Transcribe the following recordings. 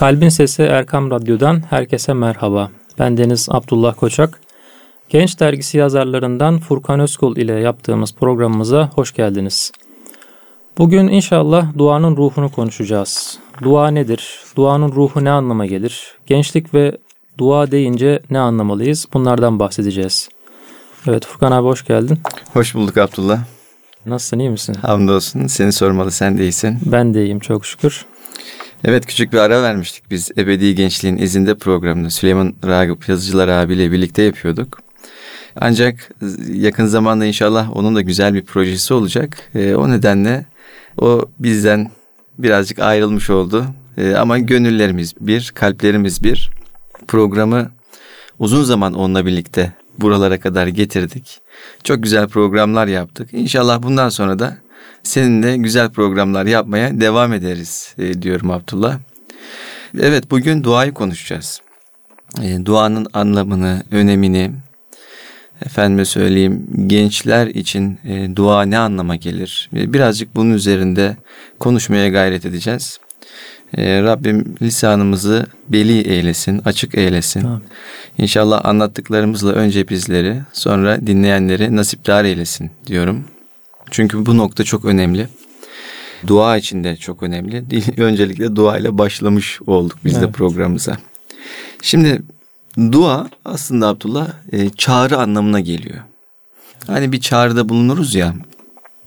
Kalbin Sesi Erkam Radyo'dan herkese merhaba. Ben Deniz Abdullah Koçak. Genç Dergisi yazarlarından Furkan Özkul ile yaptığımız programımıza hoş geldiniz. Bugün inşallah duanın ruhunu konuşacağız. Dua nedir? Duanın ruhu ne anlama gelir? Gençlik ve dua deyince ne anlamalıyız? Bunlardan bahsedeceğiz. Evet Furkan abi hoş geldin. Hoş bulduk Abdullah. Nasılsın iyi misin? Hamdolsun seni sormalı sen de iyisin. Ben de iyiyim çok şükür. Evet küçük bir ara vermiştik biz Ebedi Gençliğin izinde programını Süleyman Ragıp Yazıcılar abiyle birlikte yapıyorduk. Ancak yakın zamanda inşallah onun da güzel bir projesi olacak. E, o nedenle o bizden birazcık ayrılmış oldu. E, ama gönüllerimiz bir, kalplerimiz bir. Programı uzun zaman onunla birlikte buralara kadar getirdik. Çok güzel programlar yaptık. İnşallah bundan sonra da seninle güzel programlar yapmaya devam ederiz e, diyorum Abdullah. Evet bugün duayı konuşacağız. E, duanın anlamını, önemini, efendime söyleyeyim gençler için e, dua ne anlama gelir? E, birazcık bunun üzerinde konuşmaya gayret edeceğiz. E, Rabbim lisanımızı beli eylesin, açık eylesin. Tamam. İnşallah anlattıklarımızla önce bizleri, sonra dinleyenleri nasipdar eylesin diyorum. Çünkü bu nokta çok önemli. Dua için de çok önemli. Öncelikle dua ile başlamış olduk biz evet. de programımıza. Şimdi dua aslında Abdullah e, çağrı anlamına geliyor. Hani bir çağrıda bulunuruz ya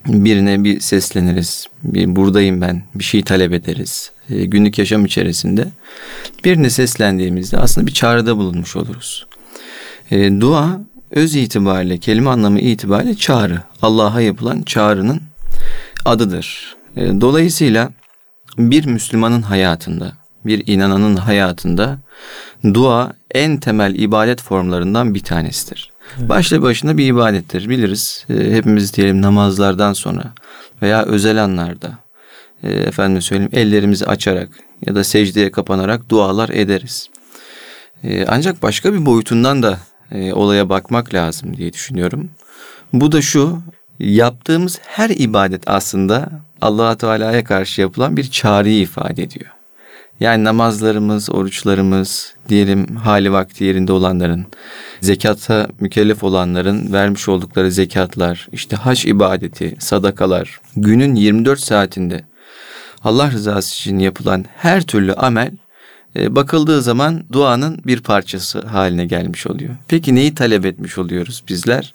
birine bir sesleniriz. Bir buradayım ben. Bir şey talep ederiz. E, günlük yaşam içerisinde birine seslendiğimizde aslında bir çağrıda bulunmuş oluruz. E, dua öz itibariyle, kelime anlamı itibariyle çağrı. Allah'a yapılan çağrının adıdır. E, dolayısıyla bir Müslümanın hayatında, bir inananın hayatında dua en temel ibadet formlarından bir tanesidir. Evet. Başlı başına bir ibadettir biliriz. E, hepimiz diyelim namazlardan sonra veya özel anlarda e, efendim söyleyeyim ellerimizi açarak ya da secdeye kapanarak dualar ederiz. ancak başka bir boyutundan da e, olaya bakmak lazım diye düşünüyorum. Bu da şu, yaptığımız her ibadet aslında allah Teala'ya karşı yapılan bir çağrıyı ifade ediyor. Yani namazlarımız, oruçlarımız, diyelim hali vakti yerinde olanların, zekata mükellef olanların vermiş oldukları zekatlar, işte hac ibadeti, sadakalar, günün 24 saatinde Allah rızası için yapılan her türlü amel bakıldığı zaman duanın bir parçası haline gelmiş oluyor. Peki neyi talep etmiş oluyoruz bizler?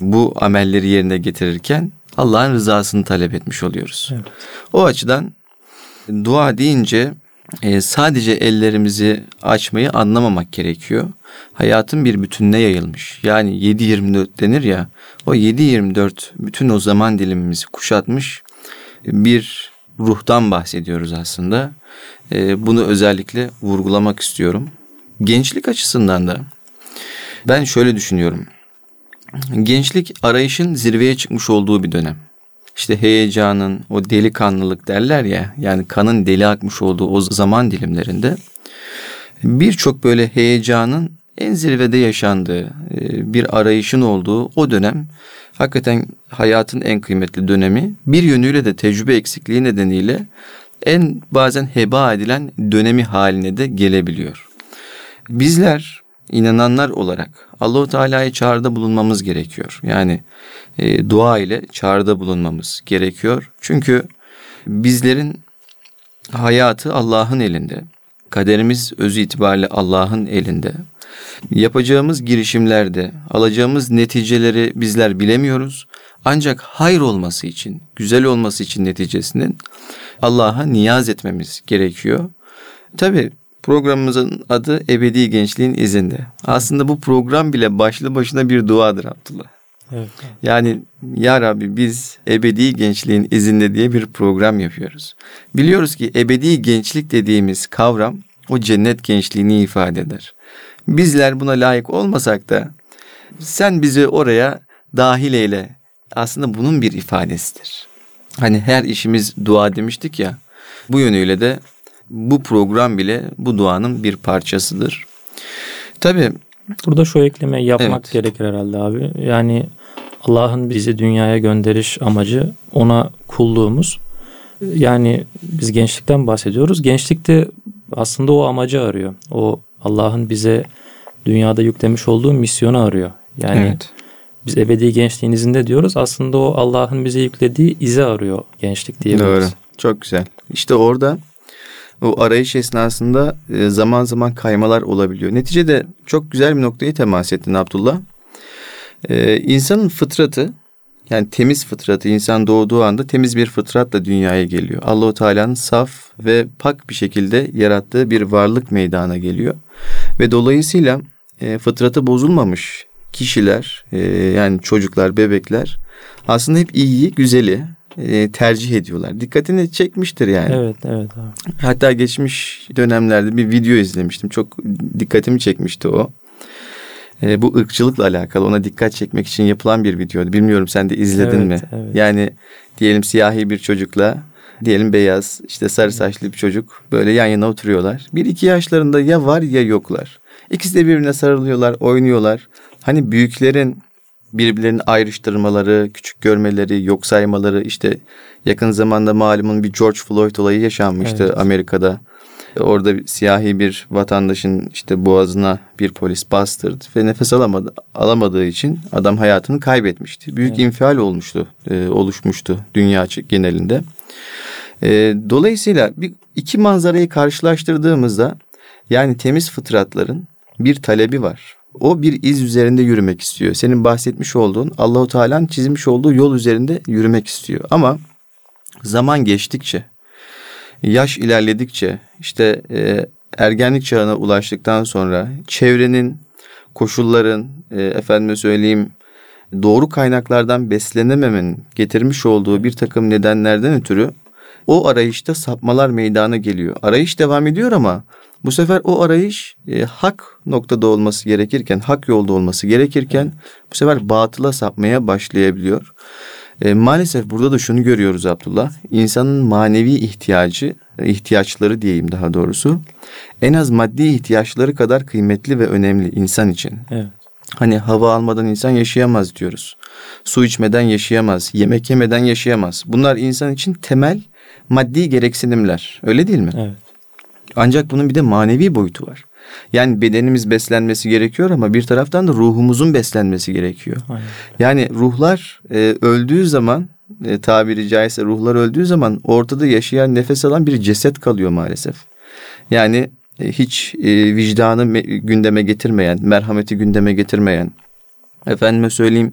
Bu amelleri yerine getirirken Allah'ın rızasını talep etmiş oluyoruz. Evet. O açıdan dua deyince e, sadece ellerimizi açmayı anlamamak gerekiyor. Hayatın bir bütününe yayılmış. Yani 7-24 denir ya. O 7-24 bütün o zaman dilimimizi kuşatmış bir ruhtan bahsediyoruz aslında. E, bunu özellikle vurgulamak istiyorum. Gençlik açısından da ben şöyle düşünüyorum. Gençlik arayışın zirveye çıkmış olduğu bir dönem. İşte heyecanın, o delikanlılık derler ya, yani kanın deli akmış olduğu o zaman dilimlerinde birçok böyle heyecanın en zirvede yaşandığı, e, bir arayışın olduğu o dönem hakikaten hayatın en kıymetli dönemi. Bir yönüyle de tecrübe eksikliği nedeniyle en bazen heba edilen dönemi haline de gelebiliyor. Bizler inananlar olarak Allahu Teala'ya çağrıda bulunmamız gerekiyor. Yani e, dua ile çağrıda bulunmamız gerekiyor. Çünkü bizlerin hayatı Allah'ın elinde. Kaderimiz özü itibariyle Allah'ın elinde. Yapacağımız girişimlerde alacağımız neticeleri bizler bilemiyoruz. Ancak hayır olması için, güzel olması için neticesinin Allah'a niyaz etmemiz gerekiyor. Tabi programımızın adı Ebedi Gençliğin izinde. Aslında bu program bile başlı başına bir duadır Abdullah. Evet. Yani ya Rabbi biz ebedi gençliğin izinde diye bir program yapıyoruz. Biliyoruz ki ebedi gençlik dediğimiz kavram o cennet gençliğini ifade eder. Bizler buna layık olmasak da sen bizi oraya dahil eyle. Aslında bunun bir ifadesidir. Hani her işimiz dua demiştik ya. Bu yönüyle de bu program bile bu duanın bir parçasıdır. Tabii Burada şu eklemeyi yapmak evet. gerekir herhalde abi. Yani Allah'ın bizi dünyaya gönderiş amacı ona kulluğumuz. Yani biz gençlikten bahsediyoruz. Gençlikte aslında o amacı arıyor. O Allah'ın bize dünyada yüklemiş olduğu misyonu arıyor. Yani evet. Biz ebedi gençliğin izinde diyoruz. Aslında o Allah'ın bize yüklediği izi arıyor gençlik diyebiliriz. Doğru. Çok güzel. İşte orada o arayış esnasında e, zaman zaman kaymalar olabiliyor. Neticede çok güzel bir noktayı temas ettin Abdullah. Ee, insanın fıtratı yani temiz fıtratı insan doğduğu anda temiz bir fıtratla dünyaya geliyor. Allahu Teala'nın saf ve pak bir şekilde yarattığı bir varlık meydana geliyor. Ve dolayısıyla e, fıtratı bozulmamış kişiler e, yani çocuklar, bebekler aslında hep iyiyi, güzeli e, tercih ediyorlar. Dikkatini çekmiştir yani. Evet, evet. Abi. Hatta geçmiş dönemlerde bir video izlemiştim. Çok dikkatimi çekmişti o. E, bu ırkçılıkla alakalı ona dikkat çekmek için yapılan bir videoydu. Bilmiyorum sen de izledin evet, mi? Evet. Yani diyelim siyahi bir çocukla diyelim beyaz işte sarı saçlı bir çocuk böyle yan yana oturuyorlar. Bir iki yaşlarında ya var ya yoklar. İkisi de birbirine sarılıyorlar, oynuyorlar. Hani büyüklerin birbirlerini ayrıştırmaları, küçük görmeleri, yok saymaları işte yakın zamanda malumun bir George Floyd olayı yaşanmıştı evet. Amerika'da. Orada bir, siyahi bir vatandaşın işte boğazına bir polis bastırdı ve nefes alamadı, alamadığı için adam hayatını kaybetmişti. Büyük evet. infial olmuştu, e, oluşmuştu dünya genelinde. E, dolayısıyla bir iki manzarayı karşılaştırdığımızda yani temiz fıtratların bir talebi var. O bir iz üzerinde yürümek istiyor. Senin bahsetmiş olduğun Allahu Teala'nın çizmiş olduğu yol üzerinde yürümek istiyor. Ama zaman geçtikçe, yaş ilerledikçe, işte e, ergenlik çağına ulaştıktan sonra çevrenin, koşulların, e, efendime söyleyeyim doğru kaynaklardan beslenememenin getirmiş olduğu bir takım nedenlerden ötürü o arayışta sapmalar meydana geliyor. Arayış devam ediyor ama bu sefer o arayış e, hak noktada olması gerekirken, hak yolda olması gerekirken bu sefer batıla sapmaya başlayabiliyor. E, maalesef burada da şunu görüyoruz Abdullah. İnsanın manevi ihtiyacı, ihtiyaçları diyeyim daha doğrusu. En az maddi ihtiyaçları kadar kıymetli ve önemli insan için. Evet. Hani hava almadan insan yaşayamaz diyoruz. Su içmeden yaşayamaz, yemek yemeden yaşayamaz. Bunlar insan için temel maddi gereksinimler. Öyle değil mi? Evet. Ancak bunun bir de manevi boyutu var. Yani bedenimiz beslenmesi gerekiyor ama bir taraftan da ruhumuzun beslenmesi gerekiyor. Aynen. Yani ruhlar e, öldüğü zaman e, tabiri caizse ruhlar öldüğü zaman ortada yaşayan nefes alan bir ceset kalıyor maalesef. Yani e, hiç e, vicdanı me, gündeme getirmeyen, merhameti gündeme getirmeyen, efendime söyleyeyim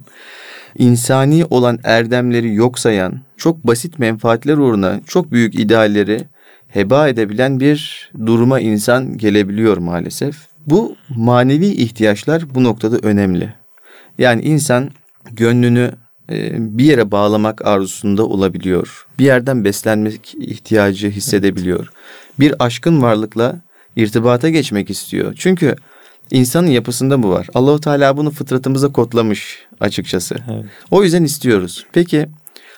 insani olan erdemleri yok sayan, çok basit menfaatler uğruna çok büyük idealleri heba edebilen bir duruma insan gelebiliyor maalesef. Bu manevi ihtiyaçlar bu noktada önemli. Yani insan gönlünü e, bir yere bağlamak arzusunda olabiliyor. Bir yerden beslenmek ihtiyacı hissedebiliyor. Bir aşkın varlıkla irtibata geçmek istiyor. Çünkü insanın yapısında bu var. Allahu Teala bunu fıtratımıza kodlamış açıkçası. Evet. O yüzden istiyoruz. Peki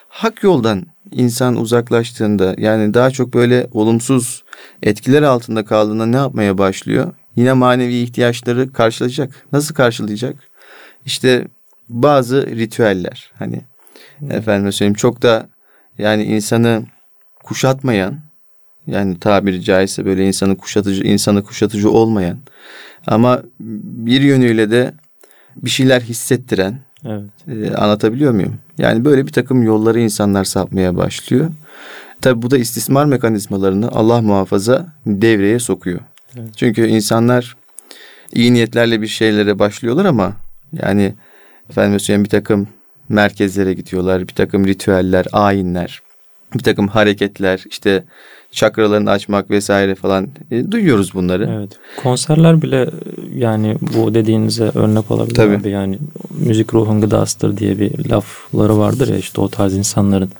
hak yoldan insan uzaklaştığında yani daha çok böyle olumsuz etkiler altında kaldığında ne yapmaya başlıyor? Yine manevi ihtiyaçları karşılayacak. Nasıl karşılayacak? İşte bazı ritüeller hani hmm. efendim söyleyeyim çok da yani insanı kuşatmayan yani tabiri caizse böyle insanı kuşatıcı insanı kuşatıcı olmayan ama bir yönüyle de bir şeyler hissettiren Evet. Ee, anlatabiliyor muyum? Yani böyle bir takım yolları insanlar sapmaya başlıyor. Tabi bu da istismar mekanizmalarını Allah muhafaza devreye sokuyor. Evet. Çünkü insanlar iyi niyetlerle bir şeylere başlıyorlar ama yani efendim söyleyeyim bir takım merkezlere gidiyorlar, bir takım ritüeller, ayinler, bir takım hareketler, işte çakralarını açmak vesaire falan e, duyuyoruz bunları. Evet. Konserler bile yani bu dediğinize örnek olabilir Tabii. abi. Yani müzik ruhun gıdasıdır diye bir lafları vardır ya işte o tarz insanların.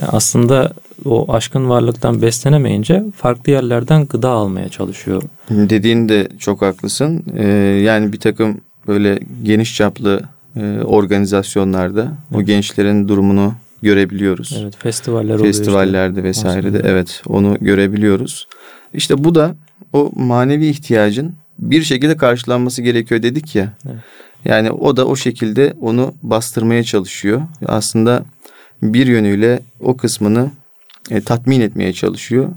Yani aslında o aşkın varlıktan beslenemeyince farklı yerlerden gıda almaya çalışıyor. Dediğin de çok haklısın. Ee, yani bir takım böyle geniş çaplı e, organizasyonlarda evet. o gençlerin durumunu görebiliyoruz. Evet, festivaller oluyor. Festivallerde işte. vesairede evet onu görebiliyoruz. İşte bu da o manevi ihtiyacın bir şekilde karşılanması gerekiyor dedik ya. Evet. Yani o da o şekilde onu bastırmaya çalışıyor. Aslında bir yönüyle o kısmını e, tatmin etmeye çalışıyor.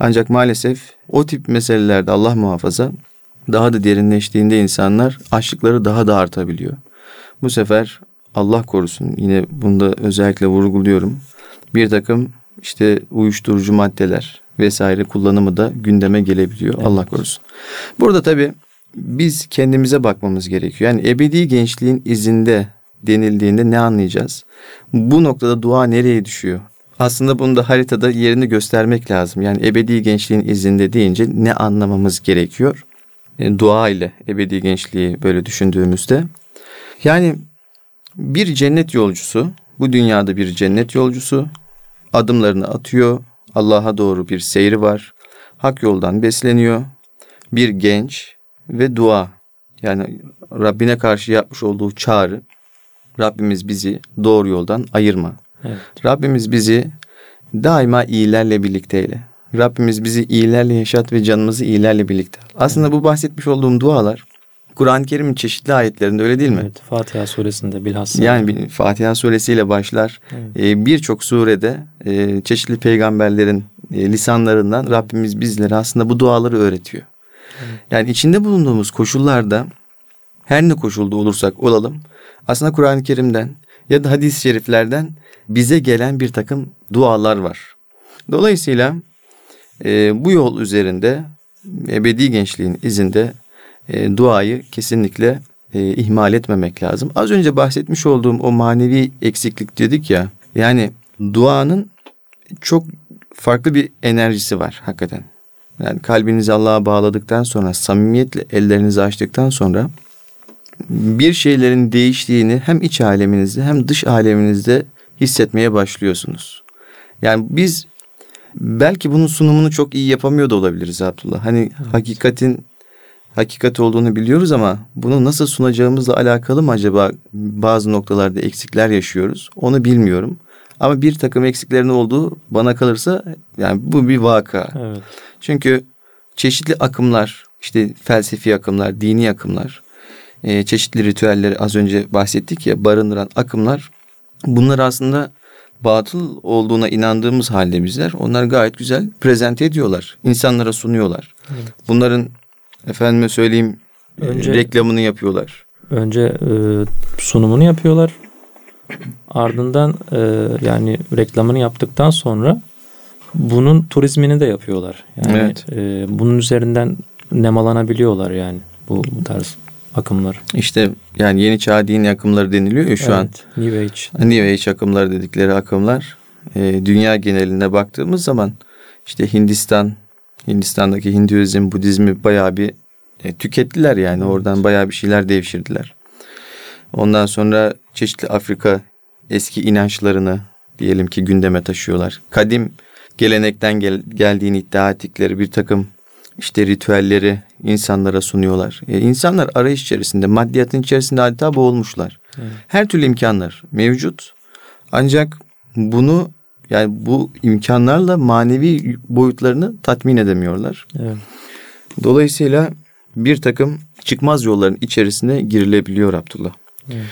Ancak maalesef o tip meselelerde Allah muhafaza daha da derinleştiğinde insanlar açlıkları daha da artabiliyor. Bu sefer Allah korusun yine bunda özellikle vurguluyorum. Bir takım işte uyuşturucu maddeler vesaire kullanımı da gündeme gelebiliyor. Evet. Allah korusun. Burada tabii biz kendimize bakmamız gerekiyor. Yani ebedi gençliğin izinde denildiğinde ne anlayacağız? Bu noktada dua nereye düşüyor? Aslında bunu da haritada yerini göstermek lazım. Yani ebedi gençliğin izinde deyince ne anlamamız gerekiyor? E, dua ile ebedi gençliği böyle düşündüğümüzde. Yani bir cennet yolcusu, bu dünyada bir cennet yolcusu adımlarını atıyor. Allah'a doğru bir seyri var. Hak yoldan besleniyor. Bir genç ve dua. Yani Rabbine karşı yapmış olduğu çağrı. Rabbimiz bizi doğru yoldan ayırma. Evet. Rabbimiz bizi daima iyilerle birlikteyle. Rabbimiz bizi iyilerle yaşat ve canımızı iyilerle birlikte. Aslında bu bahsetmiş olduğum dualar Kur'an-ı Kerim'in çeşitli ayetlerinde öyle değil mi? Evet, Fatiha suresinde bilhassa. Yani Fatiha suresiyle başlar. Evet. Ee, Birçok surede e, çeşitli peygamberlerin e, lisanlarından Rabbimiz bizlere aslında bu duaları öğretiyor. Evet. Yani içinde bulunduğumuz koşullarda her ne koşulda olursak olalım aslında Kur'an-ı Kerim'den ya da hadis-i şeriflerden bize gelen bir takım dualar var. Dolayısıyla e, bu yol üzerinde ebedi gençliğin izinde e, duayı kesinlikle e, ihmal etmemek lazım. Az önce bahsetmiş olduğum o manevi eksiklik dedik ya. Yani duanın çok farklı bir enerjisi var hakikaten. Yani kalbinizi Allah'a bağladıktan sonra, samimiyetle ellerinizi açtıktan sonra bir şeylerin değiştiğini hem iç aleminizde hem dış aleminizde hissetmeye başlıyorsunuz. Yani biz belki bunun sunumunu çok iyi yapamıyor da olabiliriz Abdullah. Hani evet. hakikatin hakikat olduğunu biliyoruz ama bunu nasıl sunacağımızla alakalı mı acaba bazı noktalarda eksikler yaşıyoruz? Onu bilmiyorum. Ama bir takım eksiklerin olduğu bana kalırsa yani bu bir vaka. Evet. Çünkü çeşitli akımlar, işte felsefi akımlar, dini akımlar, e, çeşitli ritüelleri az önce bahsettik ya barındıran akımlar bunlar aslında batıl olduğuna inandığımız halde bizler onlar gayet güzel prezente ediyorlar. insanlara sunuyorlar. Evet. Bunların efendime söyleyeyim önce, reklamını yapıyorlar. Önce e, sunumunu yapıyorlar. Ardından e, yani reklamını yaptıktan sonra bunun turizmini de yapıyorlar. Yani evet. e, bunun üzerinden nemalanabiliyorlar yani bu, bu tarz akımlar. İşte yani yeni çağ din akımları deniliyor ya şu evet, an. New Age. New Age akımları dedikleri akımlar. E, dünya genelinde baktığımız zaman işte Hindistan, Hindistan'daki Hinduizm, Budizmi bayağı bir e, tükettiler yani. Oradan bayağı bir şeyler devşirdiler. Ondan sonra çeşitli Afrika eski inançlarını diyelim ki gündeme taşıyorlar. Kadim gelenekten gel, geldiğini iddia ettikleri bir takım işte ritüelleri insanlara sunuyorlar. E, insanlar arayış içerisinde, maddiyatın içerisinde adeta boğulmuşlar. Evet. Her türlü imkanlar mevcut. Ancak bunu yani bu imkanlarla manevi boyutlarını tatmin edemiyorlar. Evet. Dolayısıyla bir takım çıkmaz yolların içerisine girilebiliyor Abdullah. Evet.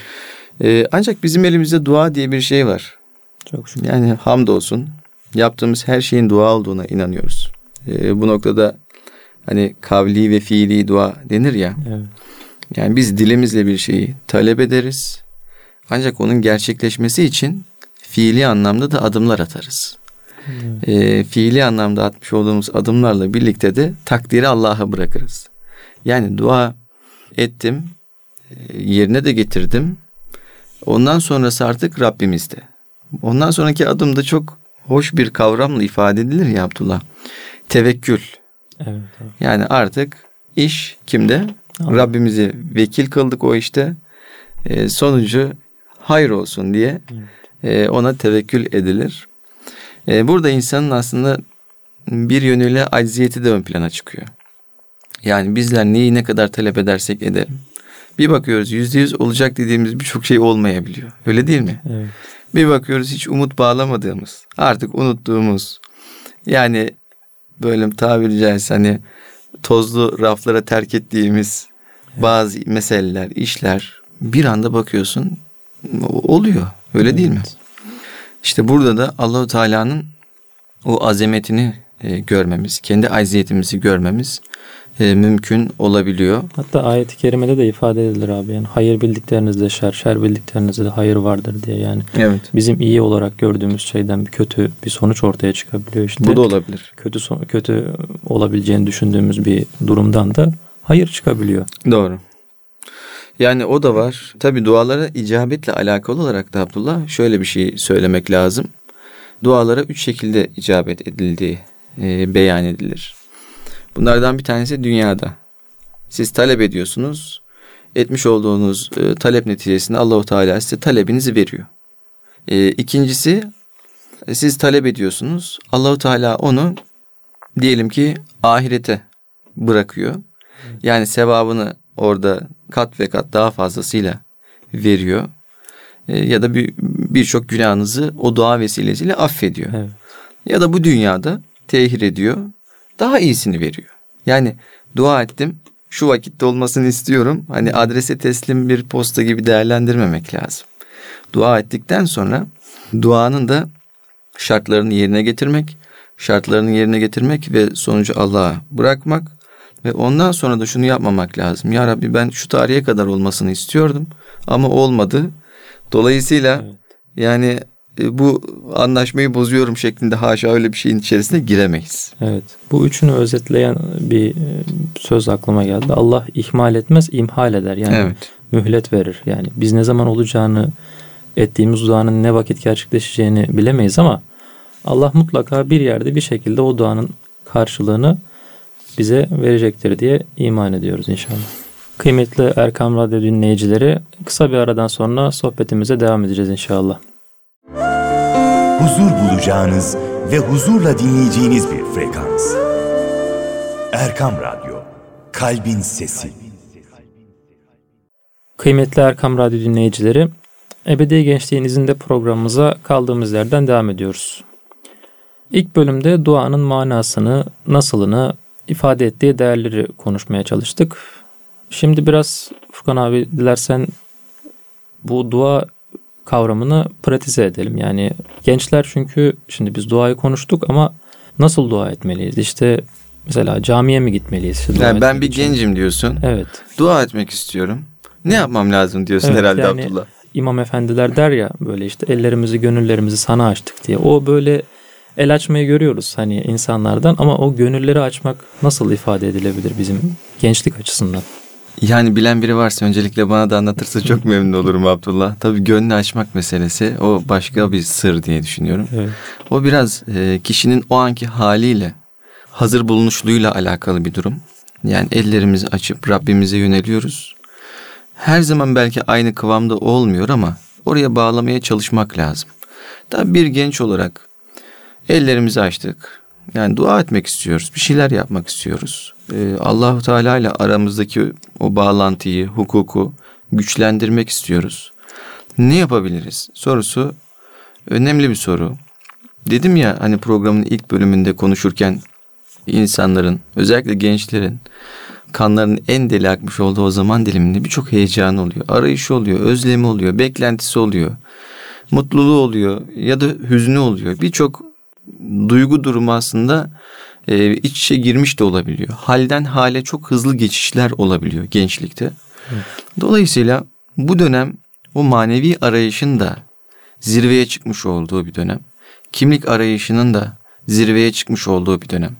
Ee, ancak bizim elimizde dua diye bir şey var. Çok şükür. Yani hamdolsun yaptığımız her şeyin dua olduğuna inanıyoruz. Ee, bu noktada hani kavli ve fiili dua denir ya. Evet. Yani biz dilimizle bir şeyi talep ederiz. Ancak onun gerçekleşmesi için fiili anlamda da adımlar atarız. Evet. E, fiili anlamda atmış olduğumuz adımlarla birlikte de takdiri Allah'a bırakırız. Yani dua ettim, yerine de getirdim. Ondan sonrası artık Rabbimizde. Ondan sonraki adım da çok hoş bir kavramla ifade edilir ya Abdullah. Tevekkül. Evet, evet. Yani artık iş kimde? Allah. Rabbimizi vekil kıldık o işte. E, sonucu hayır olsun diye evet. E, ona tevekkül edilir. E, burada insanın aslında bir yönüyle acziyeti de ön plana çıkıyor. Yani bizler neyi ne kadar talep edersek edelim. Bir bakıyoruz yüzde yüz olacak dediğimiz birçok şey olmayabiliyor. Öyle değil mi? Evet. Bir bakıyoruz hiç umut bağlamadığımız, artık unuttuğumuz, yani böyle tabiri caizse hani tozlu raflara terk ettiğimiz evet. bazı meseleler, işler bir anda bakıyorsun oluyor. Öyle evet. değil mi? İşte burada da Allahu Teala'nın o azametini e, görmemiz, kendi acziyetimizi görmemiz e, mümkün olabiliyor. Hatta ayet-i kerimede de ifade edilir abi yani hayır bildiklerinizde şer, şer bildiklerinizde de hayır vardır diye yani. Evet. Bizim iyi olarak gördüğümüz şeyden bir kötü bir sonuç ortaya çıkabiliyor işte. Bu da olabilir. Kötü kötü olabileceğini düşündüğümüz bir durumdan da hayır çıkabiliyor. Doğru. Yani o da var. Tabi dualara icabetle alakalı olarak da Abdullah şöyle bir şey söylemek lazım. Dualara üç şekilde icabet edildiği e, beyan edilir. Bunlardan bir tanesi dünyada. Siz talep ediyorsunuz. Etmiş olduğunuz e, talep neticesinde Allahu Teala size talebinizi veriyor. E, ikincisi siz talep ediyorsunuz. Allahu Teala onu diyelim ki ahirete bırakıyor. Yani sevabını orada kat ve kat daha fazlasıyla veriyor. E, ya da bir birçok günahınızı o dua vesilesiyle affediyor. Evet. Ya da bu dünyada tehir ediyor. Daha iyisini veriyor. Yani dua ettim. Şu vakitte olmasını istiyorum. Hani adrese teslim bir posta gibi değerlendirmemek lazım. Dua ettikten sonra duanın da şartlarını yerine getirmek, şartlarını yerine getirmek ve sonucu Allah'a bırakmak ve ondan sonra da şunu yapmamak lazım. Ya Rabbi ben şu tarihe kadar olmasını istiyordum ama olmadı. Dolayısıyla evet. yani e, bu anlaşmayı bozuyorum şeklinde haşa öyle bir şeyin içerisine giremeyiz. Evet. Bu üçünü özetleyen bir e, söz aklıma geldi. Allah ihmal etmez, imhal eder. Yani evet. mühlet verir. Yani biz ne zaman olacağını ettiğimiz duanın ne vakit gerçekleşeceğini bilemeyiz ama Allah mutlaka bir yerde bir şekilde o duanın karşılığını bize verecektir diye iman ediyoruz inşallah. Kıymetli Erkam Radyo dinleyicileri kısa bir aradan sonra sohbetimize devam edeceğiz inşallah. Huzur bulacağınız ve huzurla dinleyeceğiniz bir frekans. Erkam Radyo, Kalbin Sesi. Kıymetli Erkam Radyo dinleyicileri, Ebedi Gençliğin izinde programımıza kaldığımız yerden devam ediyoruz. İlk bölümde duanın manasını, nasılını, ifade ettiği değerleri konuşmaya çalıştık. Şimdi biraz Furkan abi dilersen bu dua kavramını pratize edelim. Yani gençler çünkü şimdi biz duayı konuştuk ama nasıl dua etmeliyiz? İşte mesela camiye mi gitmeliyiz? Işte yani ben bir için? gencim diyorsun. Evet. Dua etmek istiyorum. Ne yapmam lazım diyorsun evet, herhalde yani, Abdullah. İmam efendiler der ya böyle işte ellerimizi gönüllerimizi sana açtık diye. O böyle el açmayı görüyoruz hani insanlardan ama o gönülleri açmak nasıl ifade edilebilir bizim gençlik açısından? Yani bilen biri varsa öncelikle bana da anlatırsa çok memnun olurum Abdullah. Tabii gönlü açmak meselesi o başka bir sır diye düşünüyorum. Evet. O biraz e, kişinin o anki haliyle hazır bulunuşluğuyla alakalı bir durum. Yani ellerimizi açıp Rabbimize yöneliyoruz. Her zaman belki aynı kıvamda olmuyor ama oraya bağlamaya çalışmak lazım. Tabii bir genç olarak ellerimizi açtık. Yani dua etmek istiyoruz. Bir şeyler yapmak istiyoruz. Ee, Allahu Teala ile aramızdaki o bağlantıyı, hukuku güçlendirmek istiyoruz. Ne yapabiliriz? Sorusu önemli bir soru. Dedim ya hani programın ilk bölümünde konuşurken insanların özellikle gençlerin kanlarının en deli akmış olduğu o zaman diliminde birçok heyecan oluyor. Arayışı oluyor, özlemi oluyor, beklentisi oluyor. Mutluluğu oluyor ya da hüznü oluyor. Birçok duygu durumu aslında e, iç içe girmiş de olabiliyor. Halden hale çok hızlı geçişler olabiliyor gençlikte. Evet. Dolayısıyla bu dönem o manevi arayışın da zirveye çıkmış olduğu bir dönem. Kimlik arayışının da zirveye çıkmış olduğu bir dönem.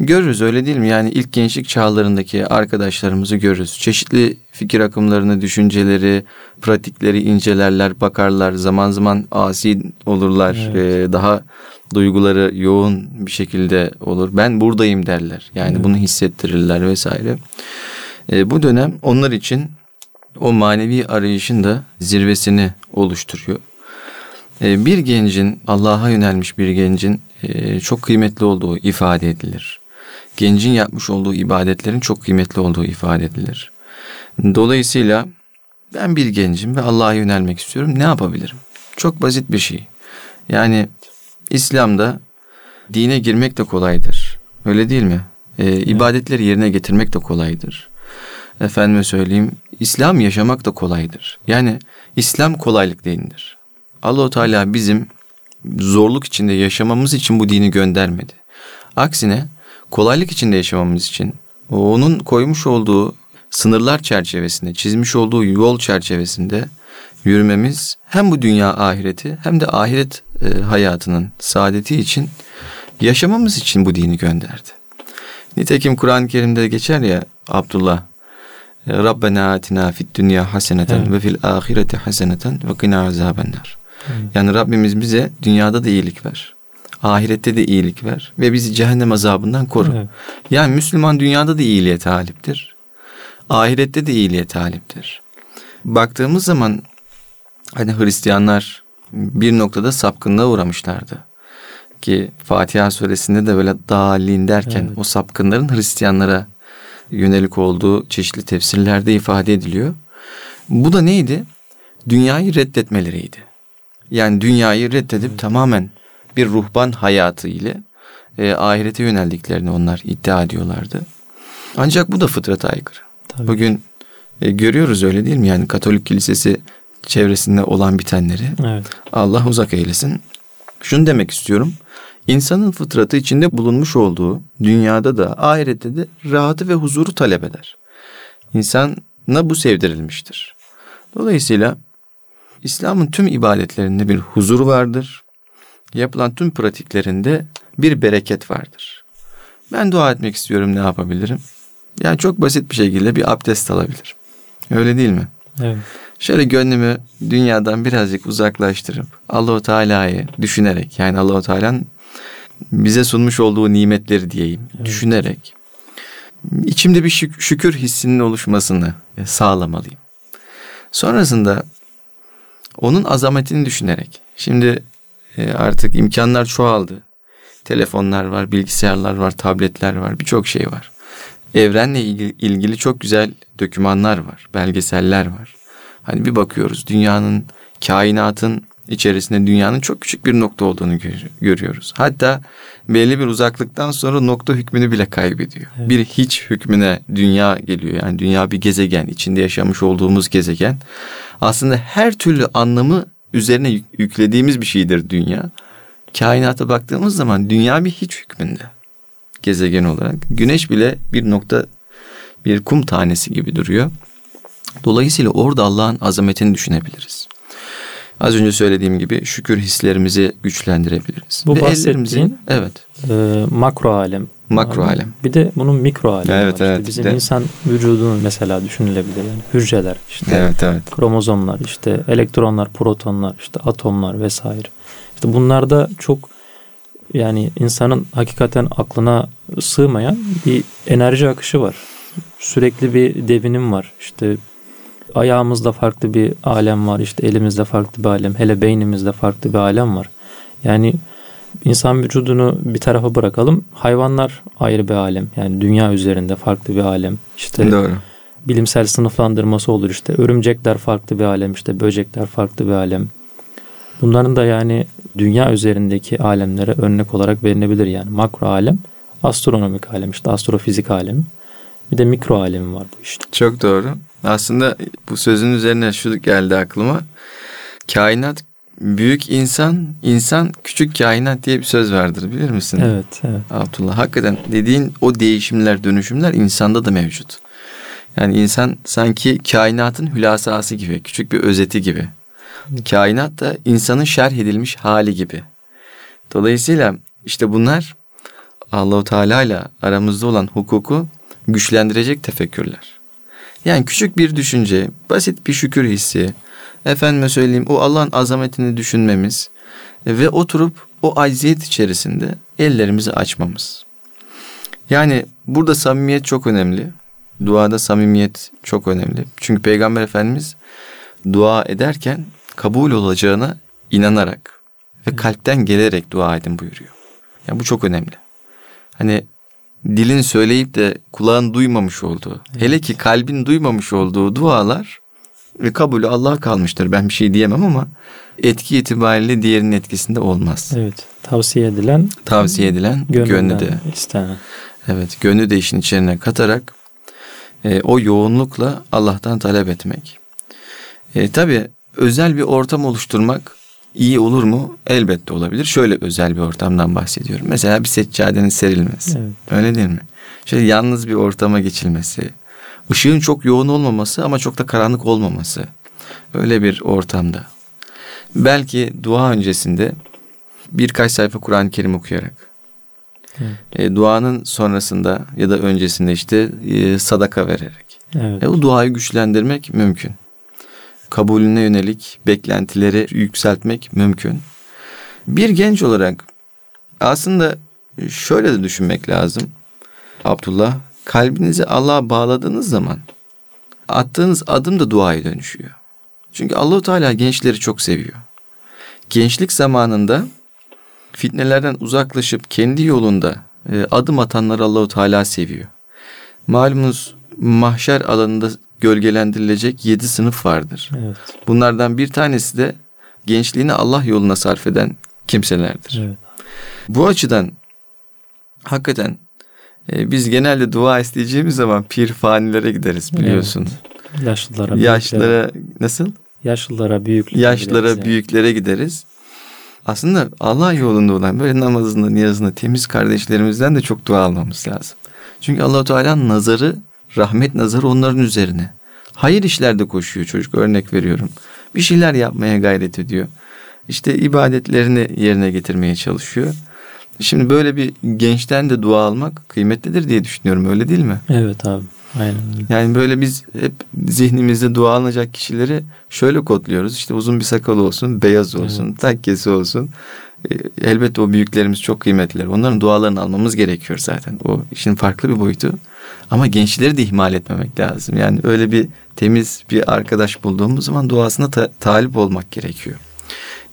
Görürüz öyle değil mi? Yani ilk gençlik çağlarındaki arkadaşlarımızı görürüz. Çeşitli fikir akımlarını, düşünceleri, pratikleri incelerler, bakarlar. Zaman zaman asi olurlar. Evet. Ee, daha duyguları yoğun bir şekilde olur. Ben buradayım derler. Yani evet. bunu hissettirirler vesaire. Ee, bu dönem onlar için o manevi arayışın da zirvesini oluşturuyor. Ee, bir gencin, Allah'a yönelmiş bir gencin e, çok kıymetli olduğu ifade edilir gencin yapmış olduğu ibadetlerin çok kıymetli olduğu ifade edilir. Dolayısıyla ben bir gencim ve Allah'a yönelmek istiyorum. Ne yapabilirim? Çok basit bir şey. Yani İslam'da dine girmek de kolaydır. Öyle değil mi? Ee, ibadetleri yerine getirmek de kolaydır. Efendime söyleyeyim, İslam yaşamak da kolaydır. Yani İslam kolaylık değildir. Allahu Teala bizim zorluk içinde yaşamamız için bu dini göndermedi. Aksine kolaylık içinde yaşamamız için onun koymuş olduğu sınırlar çerçevesinde, çizmiş olduğu yol çerçevesinde yürümemiz hem bu dünya ahireti hem de ahiret e, hayatının saadeti için yaşamamız için bu dini gönderdi. Nitekim Kur'an-ı Kerim'de geçer ya Abdullah e, Rabbena atina fid dünya haseneten evet. ve fil ahireti haseneten ve qina azabennar. Yani Rabbimiz bize dünyada da iyilik ver. Ahirette de iyilik ver ve bizi cehennem azabından koru. Evet. Yani Müslüman dünyada da iyiliğe taliptir. Ahirette de iyiliğe taliptir. Baktığımız zaman hani Hristiyanlar bir noktada sapkınlığa uğramışlardı. Ki Fatiha suresinde de böyle dalin derken evet. o sapkınların Hristiyanlara yönelik olduğu çeşitli tefsirlerde ifade ediliyor. Bu da neydi? Dünyayı reddetmeleriydi. Yani dünyayı reddedip evet. tamamen bir ruhban hayatı ile e, ahirete yöneldiklerini onlar iddia ediyorlardı. Ancak bu da fıtrata aykırı. Tabii. Bugün e, görüyoruz öyle değil mi? Yani Katolik Kilisesi çevresinde olan bitenleri. Evet. Allah uzak eylesin. Şunu demek istiyorum. İnsanın fıtratı içinde bulunmuş olduğu dünyada da ahirette de rahatı ve huzuru talep eder. İnsana bu sevdirilmiştir. Dolayısıyla İslam'ın tüm ibadetlerinde bir huzur vardır. Yapılan tüm pratiklerinde bir bereket vardır. Ben dua etmek istiyorum ne yapabilirim? Yani çok basit bir şekilde bir abdest alabilirim. Öyle değil mi? Evet. Şöyle gönlümü dünyadan birazcık uzaklaştırıp Allahu Teala'yı düşünerek yani Allahu Teala'nın bize sunmuş olduğu nimetleri diyeyim evet. düşünerek içimde bir şükür hissinin oluşmasını sağlamalıyım. Sonrasında onun azametini düşünerek şimdi e, artık imkanlar çoğaldı. Telefonlar var, bilgisayarlar var, tabletler var, birçok şey var. Evrenle ilgili çok güzel dokümanlar var, belgeseller var. Hani bir bakıyoruz dünyanın, kainatın içerisinde dünyanın çok küçük bir nokta olduğunu görüyoruz. Hatta belli bir uzaklıktan sonra nokta hükmünü bile kaybediyor. Evet. Bir hiç hükmüne dünya geliyor. Yani dünya bir gezegen, içinde yaşamış olduğumuz gezegen. Aslında her türlü anlamı üzerine yüklediğimiz bir şeydir dünya. Kainata baktığımız zaman dünya bir hiç hükmünde gezegen olarak. Güneş bile bir nokta bir kum tanesi gibi duruyor. Dolayısıyla orada Allah'ın azametini düşünebiliriz. Az önce söylediğim gibi şükür hislerimizi güçlendirebiliriz. Bu Ve bahsettiğin evet. E, makro alem. Makro alem. alem. Bir de bunun mikro alemi evet, var. Evet, işte bizim de. insan vücudunun mesela düşünülebilir. Yani hücreler, işte evet, evet. kromozomlar, işte elektronlar, protonlar, işte atomlar vesaire. İşte bunlarda çok yani insanın hakikaten aklına sığmayan bir enerji akışı var. Sürekli bir devinim var. İşte ayağımızda farklı bir alem var. işte elimizde farklı bir alem. Hele beynimizde farklı bir alem var. Yani insan vücudunu bir tarafa bırakalım. Hayvanlar ayrı bir alem. Yani dünya üzerinde farklı bir alem. İşte Doğru. bilimsel sınıflandırması olur işte. Örümcekler farklı bir alem. işte böcekler farklı bir alem. Bunların da yani dünya üzerindeki alemlere örnek olarak verilebilir yani makro alem, astronomik alem işte astrofizik alemi. Bir de mikro alemi var bu işte. Çok doğru. Aslında bu sözün üzerine şu geldi aklıma. Kainat büyük insan, insan küçük kainat diye bir söz vardır bilir misin? Evet, evet. Abdullah hakikaten dediğin o değişimler, dönüşümler insanda da mevcut. Yani insan sanki kainatın hülasası gibi, küçük bir özeti gibi. Kainat da insanın şerh edilmiş hali gibi. Dolayısıyla işte bunlar Allahu Teala ile aramızda olan hukuku güçlendirecek tefekkürler. Yani küçük bir düşünce, basit bir şükür hissi, efendime söyleyeyim o Allah'ın azametini düşünmemiz ve oturup o acziyet içerisinde ellerimizi açmamız. Yani burada samimiyet çok önemli. Duada samimiyet çok önemli. Çünkü Peygamber Efendimiz dua ederken kabul olacağına inanarak ve kalpten gelerek dua edin buyuruyor. Yani bu çok önemli. Hani dilin söyleyip de kulağın duymamış olduğu, evet. hele ki kalbin duymamış olduğu dualar ve kabulü Allah'a kalmıştır. Ben bir şey diyemem ama etki itibariyle diğerinin etkisinde olmaz. Evet. Tavsiye edilen tavsiye edilen gönlü de istenen. Evet, gönlü de işin içine katarak e, o yoğunlukla Allah'tan talep etmek. E, tabii özel bir ortam oluşturmak iyi olur mu? Elbette olabilir. Şöyle özel bir ortamdan bahsediyorum. Mesela bir seccadenin serilmesi. Evet. Öyle değil mi? Şöyle yalnız bir ortama geçilmesi. Işığın çok yoğun olmaması ama çok da karanlık olmaması. Öyle bir ortamda. Belki dua öncesinde birkaç sayfa Kur'an-ı Kerim okuyarak. Evet. E, duanın sonrasında ya da öncesinde işte e, sadaka vererek. Evet. E, o duayı güçlendirmek mümkün. Kabulüne yönelik beklentileri yükseltmek mümkün. Bir genç olarak aslında şöyle de düşünmek lazım. Abdullah, kalbinizi Allah'a bağladığınız zaman attığınız adım da duaya dönüşüyor. Çünkü Allahu Teala gençleri çok seviyor. Gençlik zamanında fitnelerden uzaklaşıp kendi yolunda e, adım atanları Allahu Teala seviyor. Malumunuz mahşer alanında gölgelendirilecek yedi sınıf vardır. Evet. Bunlardan bir tanesi de gençliğini Allah yoluna sarf eden kimselerdir. Evet. Bu açıdan hakikaten e, biz genelde dua isteyeceğimiz zaman pir fanilere gideriz biliyorsun. Yaşlılara, büyüklere, Yaşlılara nasıl? yaşlılara, büyüklere Yaşlılara, gideriz yani. büyüklere gideriz. Aslında Allah yolunda olan böyle namazında, niyazında temiz kardeşlerimizden de çok dua almamız lazım. Çünkü Allahu Teala'nın nazarı, rahmet nazarı onların üzerine. Hayır işlerde koşuyor çocuk örnek veriyorum. Bir şeyler yapmaya gayret ediyor. İşte ibadetlerini yerine getirmeye çalışıyor. Şimdi böyle bir gençten de dua almak kıymetlidir diye düşünüyorum öyle değil mi? Evet abi. Aynen. Yani böyle biz hep zihnimizde dua alınacak kişileri şöyle kodluyoruz. İşte uzun bir sakalı olsun, beyaz olsun, takkesi olsun. E, elbette o büyüklerimiz çok kıymetliler. Onların dualarını almamız gerekiyor zaten. O işin farklı bir boyutu. Ama gençleri de ihmal etmemek lazım. Yani öyle bir temiz bir arkadaş bulduğumuz zaman duasına ta- talip olmak gerekiyor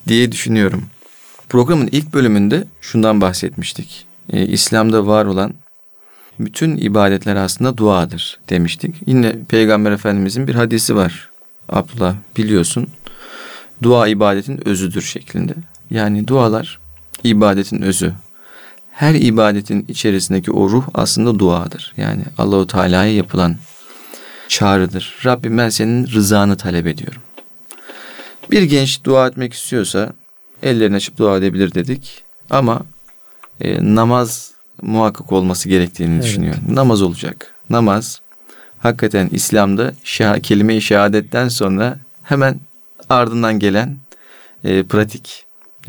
diye düşünüyorum. Programın ilk bölümünde şundan bahsetmiştik. E, İslam'da var olan bütün ibadetler aslında duadır demiştik. Yine Peygamber Efendimizin bir hadisi var. Abdullah biliyorsun. Dua ibadetin özüdür şeklinde. Yani dualar ibadetin özü. Her ibadetin içerisindeki o ruh aslında duadır. Yani Allahu Teala'ya yapılan çağrıdır. Rabbim ben senin rızanı talep ediyorum. Bir genç dua etmek istiyorsa ellerini açıp dua edebilir dedik. Ama e, namaz muhakkak olması gerektiğini Evet. düşünüyorum. Namaz olacak. Namaz hakikaten İslam'da şah, kelime-i şehadetten sonra hemen ardından gelen e, pratik.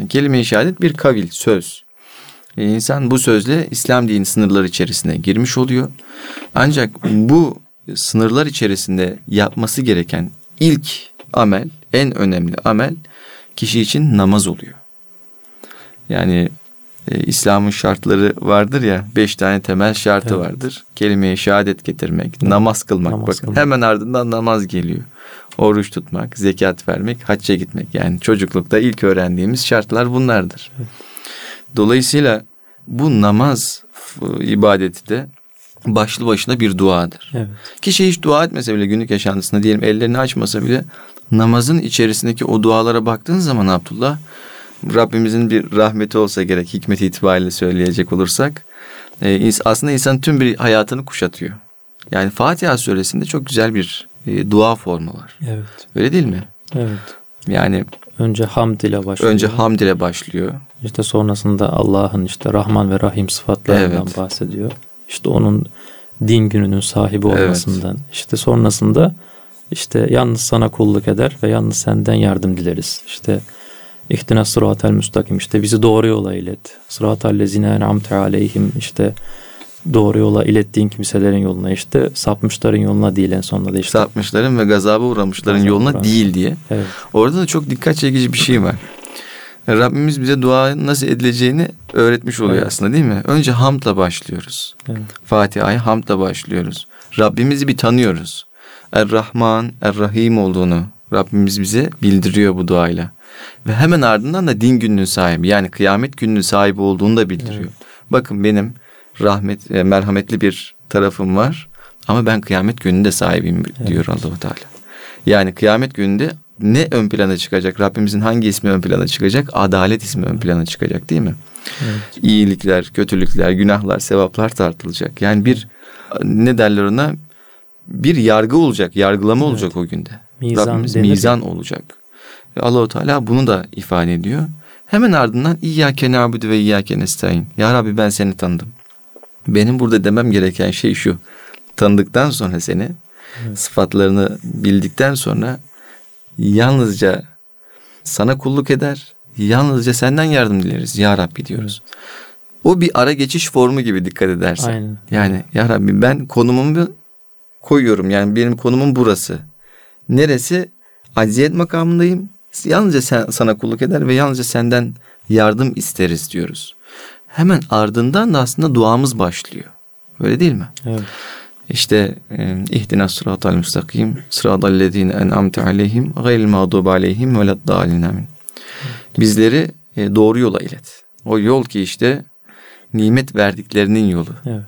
Kelime-i şehadet bir kavil, söz. E, insan bu sözle İslam dini sınırları içerisine girmiş oluyor. Ancak bu sınırlar içerisinde yapması gereken ilk amel, en önemli amel kişi için namaz oluyor. Yani e, İslam'ın şartları vardır ya, beş tane temel şartı Evet. vardır. Kelime-i şehadet getirmek, namaz kılmak. Namaz Bakın kılmak. hemen ardından namaz geliyor. Oruç tutmak, zekat vermek, hacca gitmek. Yani çocuklukta ilk öğrendiğimiz şartlar bunlardır. Dolayısıyla bu namaz ibadeti de başlı başına bir duadır. Evet. Kişi hiç dua etmese bile günlük yaşantısında diyelim ellerini açmasa bile namazın içerisindeki o dualara baktığın zaman Abdullah Rabbimizin bir rahmeti olsa gerek hikmeti itibariyle söyleyecek olursak e, aslında insanın tüm bir hayatını kuşatıyor. Yani Fatiha suresinde çok güzel bir e, dua formu var. Evet. Öyle değil mi? Evet. Yani Önce hamd ile başlıyor. önce hamd ile başlıyor. İşte sonrasında Allah'ın işte Rahman ve Rahim sıfatlarından Evet. bahsediyor. İşte onun din gününün sahibi Evet. olmasından. İşte sonrasında işte yalnız sana kulluk eder ve yalnız senden yardım dileriz. İşte İhtina sıratel müstakim işte bizi doğru yola ilet. Sıratel lezine en'amte aleyhim işte doğru yola ilettiğin kimselerin yoluna işte sapmışların yoluna değil en sonunda da işte. Sapmışların ve gazaba uğramışların Gazaba yoluna uğramış. değil diye. Evet. Orada da çok dikkat çekici bir şey var. Rabbimiz bize duanın nasıl edileceğini öğretmiş oluyor Evet. aslında değil mi? Önce hamdla başlıyoruz. evet. Fatiha'ya hamdla başlıyoruz. Rabbimizi bir tanıyoruz. Er-Rahman, Er-Rahim olduğunu Rabbimiz bize bildiriyor bu duayla. Ve hemen ardından da din gününün sahibi yani kıyamet gününün sahibi olduğunu da bildiriyor. Evet. Bakın benim rahmet e, merhametli bir tarafım var ama ben kıyamet gününde sahibiyim diyor Allahu Teala. Yani kıyamet gününde ne ön plana çıkacak? Rabbimizin hangi ismi ön plana çıkacak? Adalet ismi ön plana çıkacak değil mi? Evet. iyilikler, kötülükler, günahlar, sevaplar tartılacak. Yani bir ne derler ona? Bir yargı olacak, yargılama olacak o günde. Mizan Rabbimiz denir. mizan olacak. Ve Allahu Teala bunu da ifade ediyor. Hemen ardından İyyâke nâbudu ve İyyâke nestaîn. Ya Rabbi ben seni tanıdım. Benim burada demem gereken şey şu. Tanıdıktan sonra seni, evet. sıfatlarını bildikten sonra yalnızca sana kulluk eder, yalnızca senden yardım dileriz ya Rabbi diyoruz. O bir ara geçiş formu gibi dikkat edersen. Aynen. Yani ya Rabbi ben konumumu koyuyorum. Yani benim konumum burası. Neresi? Acziyet makamındayım. Yalnızca sen, sana kulluk eder ve yalnızca senden yardım isteriz diyoruz. Hemen ardından da aslında duamız başlıyor. Öyle değil mi? Evet. İşte e, ihdina sıratal müstakim sıratal lezine en'amte aleyhim gayril mağdubi aleyhim ve leddalin amin. Bizleri e, doğru yola ilet. O yol ki işte nimet verdiklerinin yolu. Evet.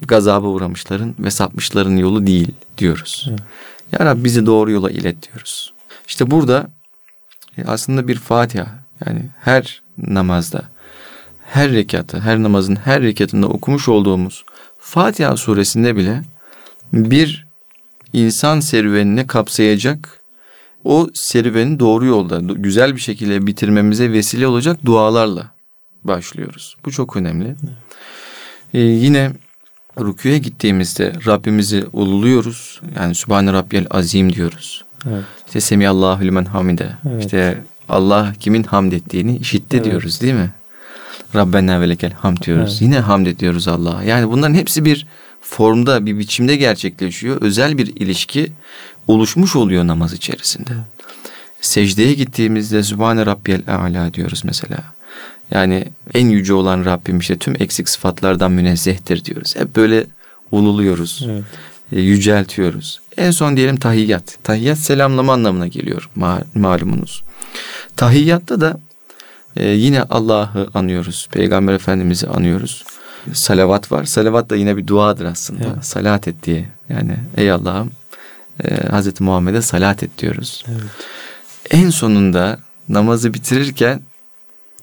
Gazaba uğramışların ve sapmışların yolu değil diyoruz. Evet. Ya Rabbi bizi doğru yola ilet diyoruz. İşte burada e, aslında bir Fatiha yani her namazda her rekatı, her namazın her rekatında okumuş olduğumuz Fatiha suresinde bile bir insan serüvenini kapsayacak o serüveni doğru yolda güzel bir şekilde bitirmemize vesile olacak dualarla başlıyoruz. Bu çok önemli. Ee, yine rüküye gittiğimizde Rabbimizi ululuyoruz. Yani Sübhane Rabbiyel Azim diyoruz. Evet. İşte Semiyallahu limen hamide. Evet. İşte Allah kimin hamd ettiğini işitti evet. diyoruz değil mi? Rabbena ve lekel hamd diyoruz. Evet. Yine hamd ediyoruz Allah'a. Yani bunların hepsi bir formda, bir biçimde gerçekleşiyor. Özel bir ilişki oluşmuş oluyor namaz içerisinde. Secdeye gittiğimizde Sübhane Rabbiyel A'la diyoruz mesela. Yani en yüce olan Rabbim işte tüm eksik sıfatlardan münezzehtir diyoruz. Hep böyle ululuyoruz. Evet. E, yüceltiyoruz. En son diyelim tahiyyat. Tahiyyat selamlama anlamına geliyor malumunuz. Tahiyyatta da ee, yine Allah'ı anıyoruz. Peygamber Efendimiz'i anıyoruz. Salavat var. Salavat da yine bir duadır aslında. Evet. Salat et diye. Yani ey Allah'ım e, Hazreti Muhammed'e salat et diyoruz. Evet. En sonunda namazı bitirirken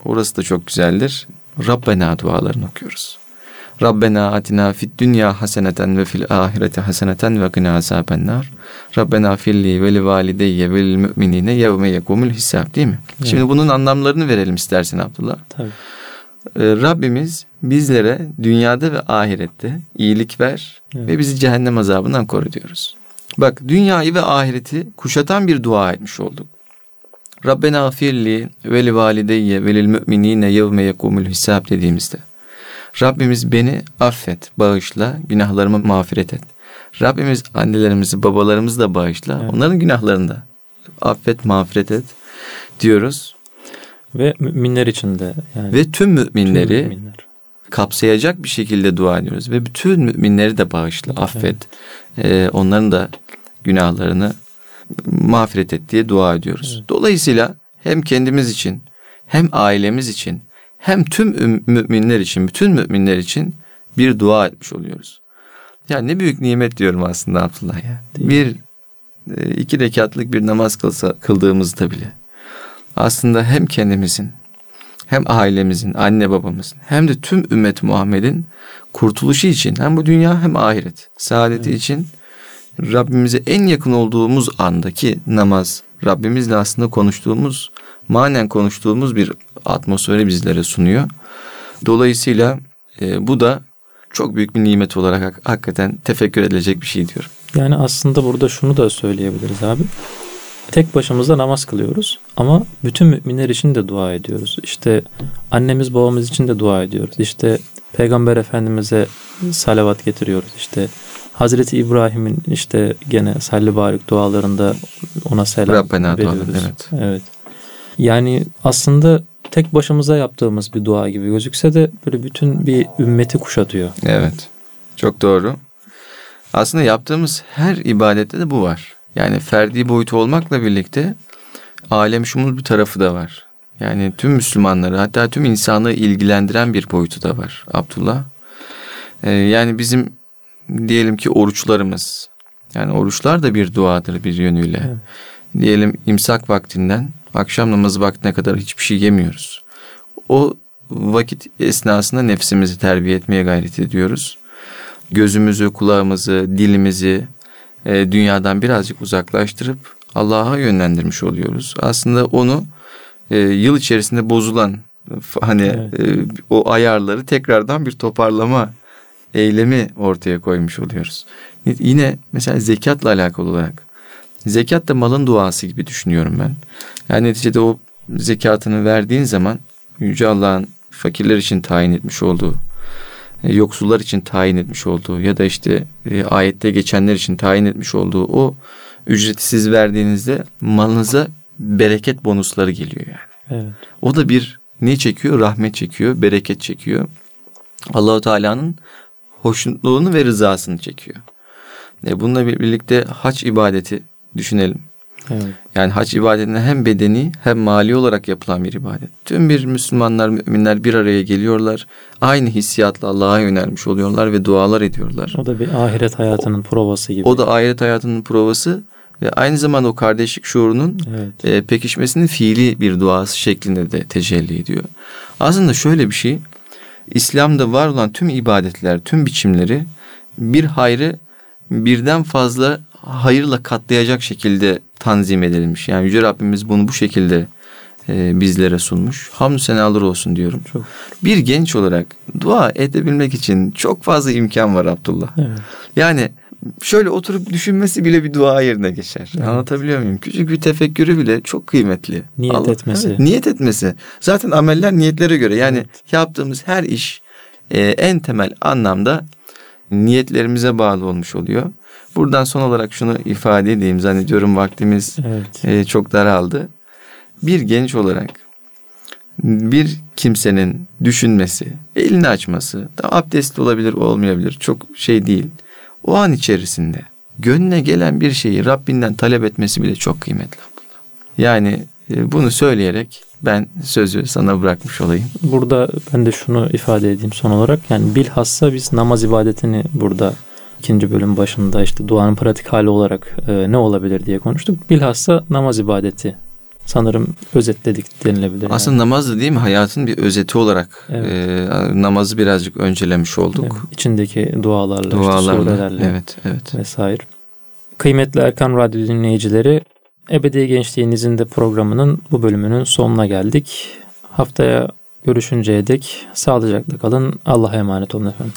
orası da çok güzeldir. Rabbena dualarını okuyoruz. Rabbena atina fid dünya haseneten ve fil ahireti haseneten ve qina azabennar. Rabbena filli ve li valideyye ve lil müminine yevme yekumul hisab değil mi? Evet. Şimdi bunun anlamlarını verelim istersen Abdullah. Tabii. Ee, Rabbimiz bizlere dünyada ve ahirette iyilik ver evet. ve bizi cehennem azabından koru diyoruz. Bak dünyayı ve ahireti kuşatan bir dua etmiş olduk. Rabbena firli ve li valideyye ve lil müminine yevme yekumul hisab dediğimizde Rabbimiz beni affet, bağışla, günahlarımı mağfiret et. Rabbimiz annelerimizi, babalarımızı da bağışla. Evet. Onların günahlarını da affet, mağfiret et diyoruz. Ve müminler için de. Yani. Ve tüm müminleri tüm müminler. kapsayacak bir şekilde dua ediyoruz. Ve bütün müminleri de bağışla, affet. Evet. Ee, onların da günahlarını mağfiret et diye dua ediyoruz. Evet. Dolayısıyla hem kendimiz için hem ailemiz için hem tüm müminler için, bütün müminler için bir dua etmiş oluyoruz. Ya ne büyük nimet diyorum aslında Abdullah ya. Değil bir e, iki rekatlık bir namaz kılsa, kıldığımızda bile aslında hem kendimizin hem ailemizin, anne babamızın hem de tüm ümmet Muhammed'in kurtuluşu için hem bu dünya hem ahiret saadeti evet. için Rabbimize en yakın olduğumuz andaki namaz, Rabbimizle aslında konuştuğumuz, manen konuştuğumuz bir atmosferi bizlere sunuyor. Dolayısıyla e, bu da çok büyük bir nimet olarak hakikaten tefekkür edilecek bir şey diyorum. Yani aslında burada şunu da söyleyebiliriz abi. Tek başımıza namaz kılıyoruz ama bütün müminler için de dua ediyoruz. İşte annemiz babamız için de dua ediyoruz. İşte Peygamber Efendimiz'e salavat getiriyoruz. İşte Hazreti İbrahim'in işte gene salli barik dualarında ona selam Rabbena veriyoruz. Dualar, evet. evet. Yani aslında tek başımıza yaptığımız bir dua gibi gözükse de böyle bütün bir ümmeti kuşatıyor. Evet. Çok doğru. Aslında yaptığımız her ibadette de bu var. Yani ferdi boyutu olmakla birlikte alem şumul bir tarafı da var. Yani tüm Müslümanları hatta tüm insanlığı ilgilendiren bir boyutu da var Abdullah. Ee, yani bizim diyelim ki oruçlarımız. Yani oruçlar da bir duadır bir yönüyle. Evet. Diyelim imsak vaktinden akşam namazı vaktine kadar hiçbir şey yemiyoruz. O vakit esnasında nefsimizi terbiye etmeye gayret ediyoruz. Gözümüzü, kulağımızı, dilimizi e, dünyadan birazcık uzaklaştırıp Allah'a yönlendirmiş oluyoruz. Aslında onu e, yıl içerisinde bozulan hani evet. e, o ayarları tekrardan bir toparlama eylemi ortaya koymuş oluyoruz. Yine mesela zekatla alakalı olarak zekat da malın duası gibi düşünüyorum ben. Yani neticede o zekatını verdiğin zaman Yüce Allah'ın fakirler için tayin etmiş olduğu, e, yoksullar için tayin etmiş olduğu ya da işte e, ayette geçenler için tayin etmiş olduğu o ücreti siz verdiğinizde malınıza bereket bonusları geliyor yani. Evet. O da bir ne çekiyor? Rahmet çekiyor, bereket çekiyor. Allahu Teala'nın hoşnutluğunu ve rızasını çekiyor. E bununla birlikte hac ibadeti düşünelim. Evet. Yani hac ibadetine hem bedeni hem mali olarak yapılan bir ibadet. Tüm bir Müslümanlar, müminler bir araya geliyorlar. Aynı hissiyatla Allah'a yönelmiş oluyorlar ve dualar ediyorlar. O da bir ahiret hayatının o, provası gibi. O da ahiret hayatının provası ve aynı zamanda o kardeşlik şuurunun evet. e, pekişmesinin fiili bir duası şeklinde de tecelli ediyor. Aslında şöyle bir şey, İslam'da var olan tüm ibadetler, tüm biçimleri bir hayrı birden fazla hayırla katlayacak şekilde tanzim edilmiş. Yani Yüce Rabbimiz bunu bu şekilde e, bizlere sunmuş. Hamdü senalar olsun diyorum. Çok. Bir genç olarak dua edebilmek için çok fazla imkan var Abdullah. Evet. Yani şöyle oturup düşünmesi bile bir dua yerine geçer. Evet. Anlatabiliyor muyum? Küçük bir tefekkürü bile çok kıymetli. Niyet Allah, etmesi. Evet, niyet etmesi. Zaten ameller niyetlere göre. Yani evet. yaptığımız her iş e, en temel anlamda niyetlerimize bağlı olmuş oluyor. Buradan son olarak şunu ifade edeyim. Zannediyorum vaktimiz evet. e, çok daraldı. Bir genç olarak bir kimsenin düşünmesi, elini açması, abdest olabilir, olmayabilir, çok şey değil. O an içerisinde gönlüne gelen bir şeyi Rabbinden talep etmesi bile çok kıymetli. Yani e, bunu söyleyerek ben sözü sana bırakmış olayım. Burada ben de şunu ifade edeyim son olarak. Yani bilhassa biz namaz ibadetini burada ikinci bölüm başında işte duanın pratik hali olarak e, ne olabilir diye konuştuk. Bilhassa namaz ibadeti sanırım özetledik denilebilir. Aslında yani. namaz da değil mi hayatın bir özeti olarak evet. e, namazı birazcık öncelemiş olduk. Evet, içindeki dualarla, dualarla işte surelerle evet, evet. vesaire. Kıymetli Erkan Radyo dinleyicileri Ebedi Gençliğinizin de programının bu bölümünün sonuna geldik. Haftaya görüşünceye dek sağlıcakla kalın. Allah'a emanet olun efendim.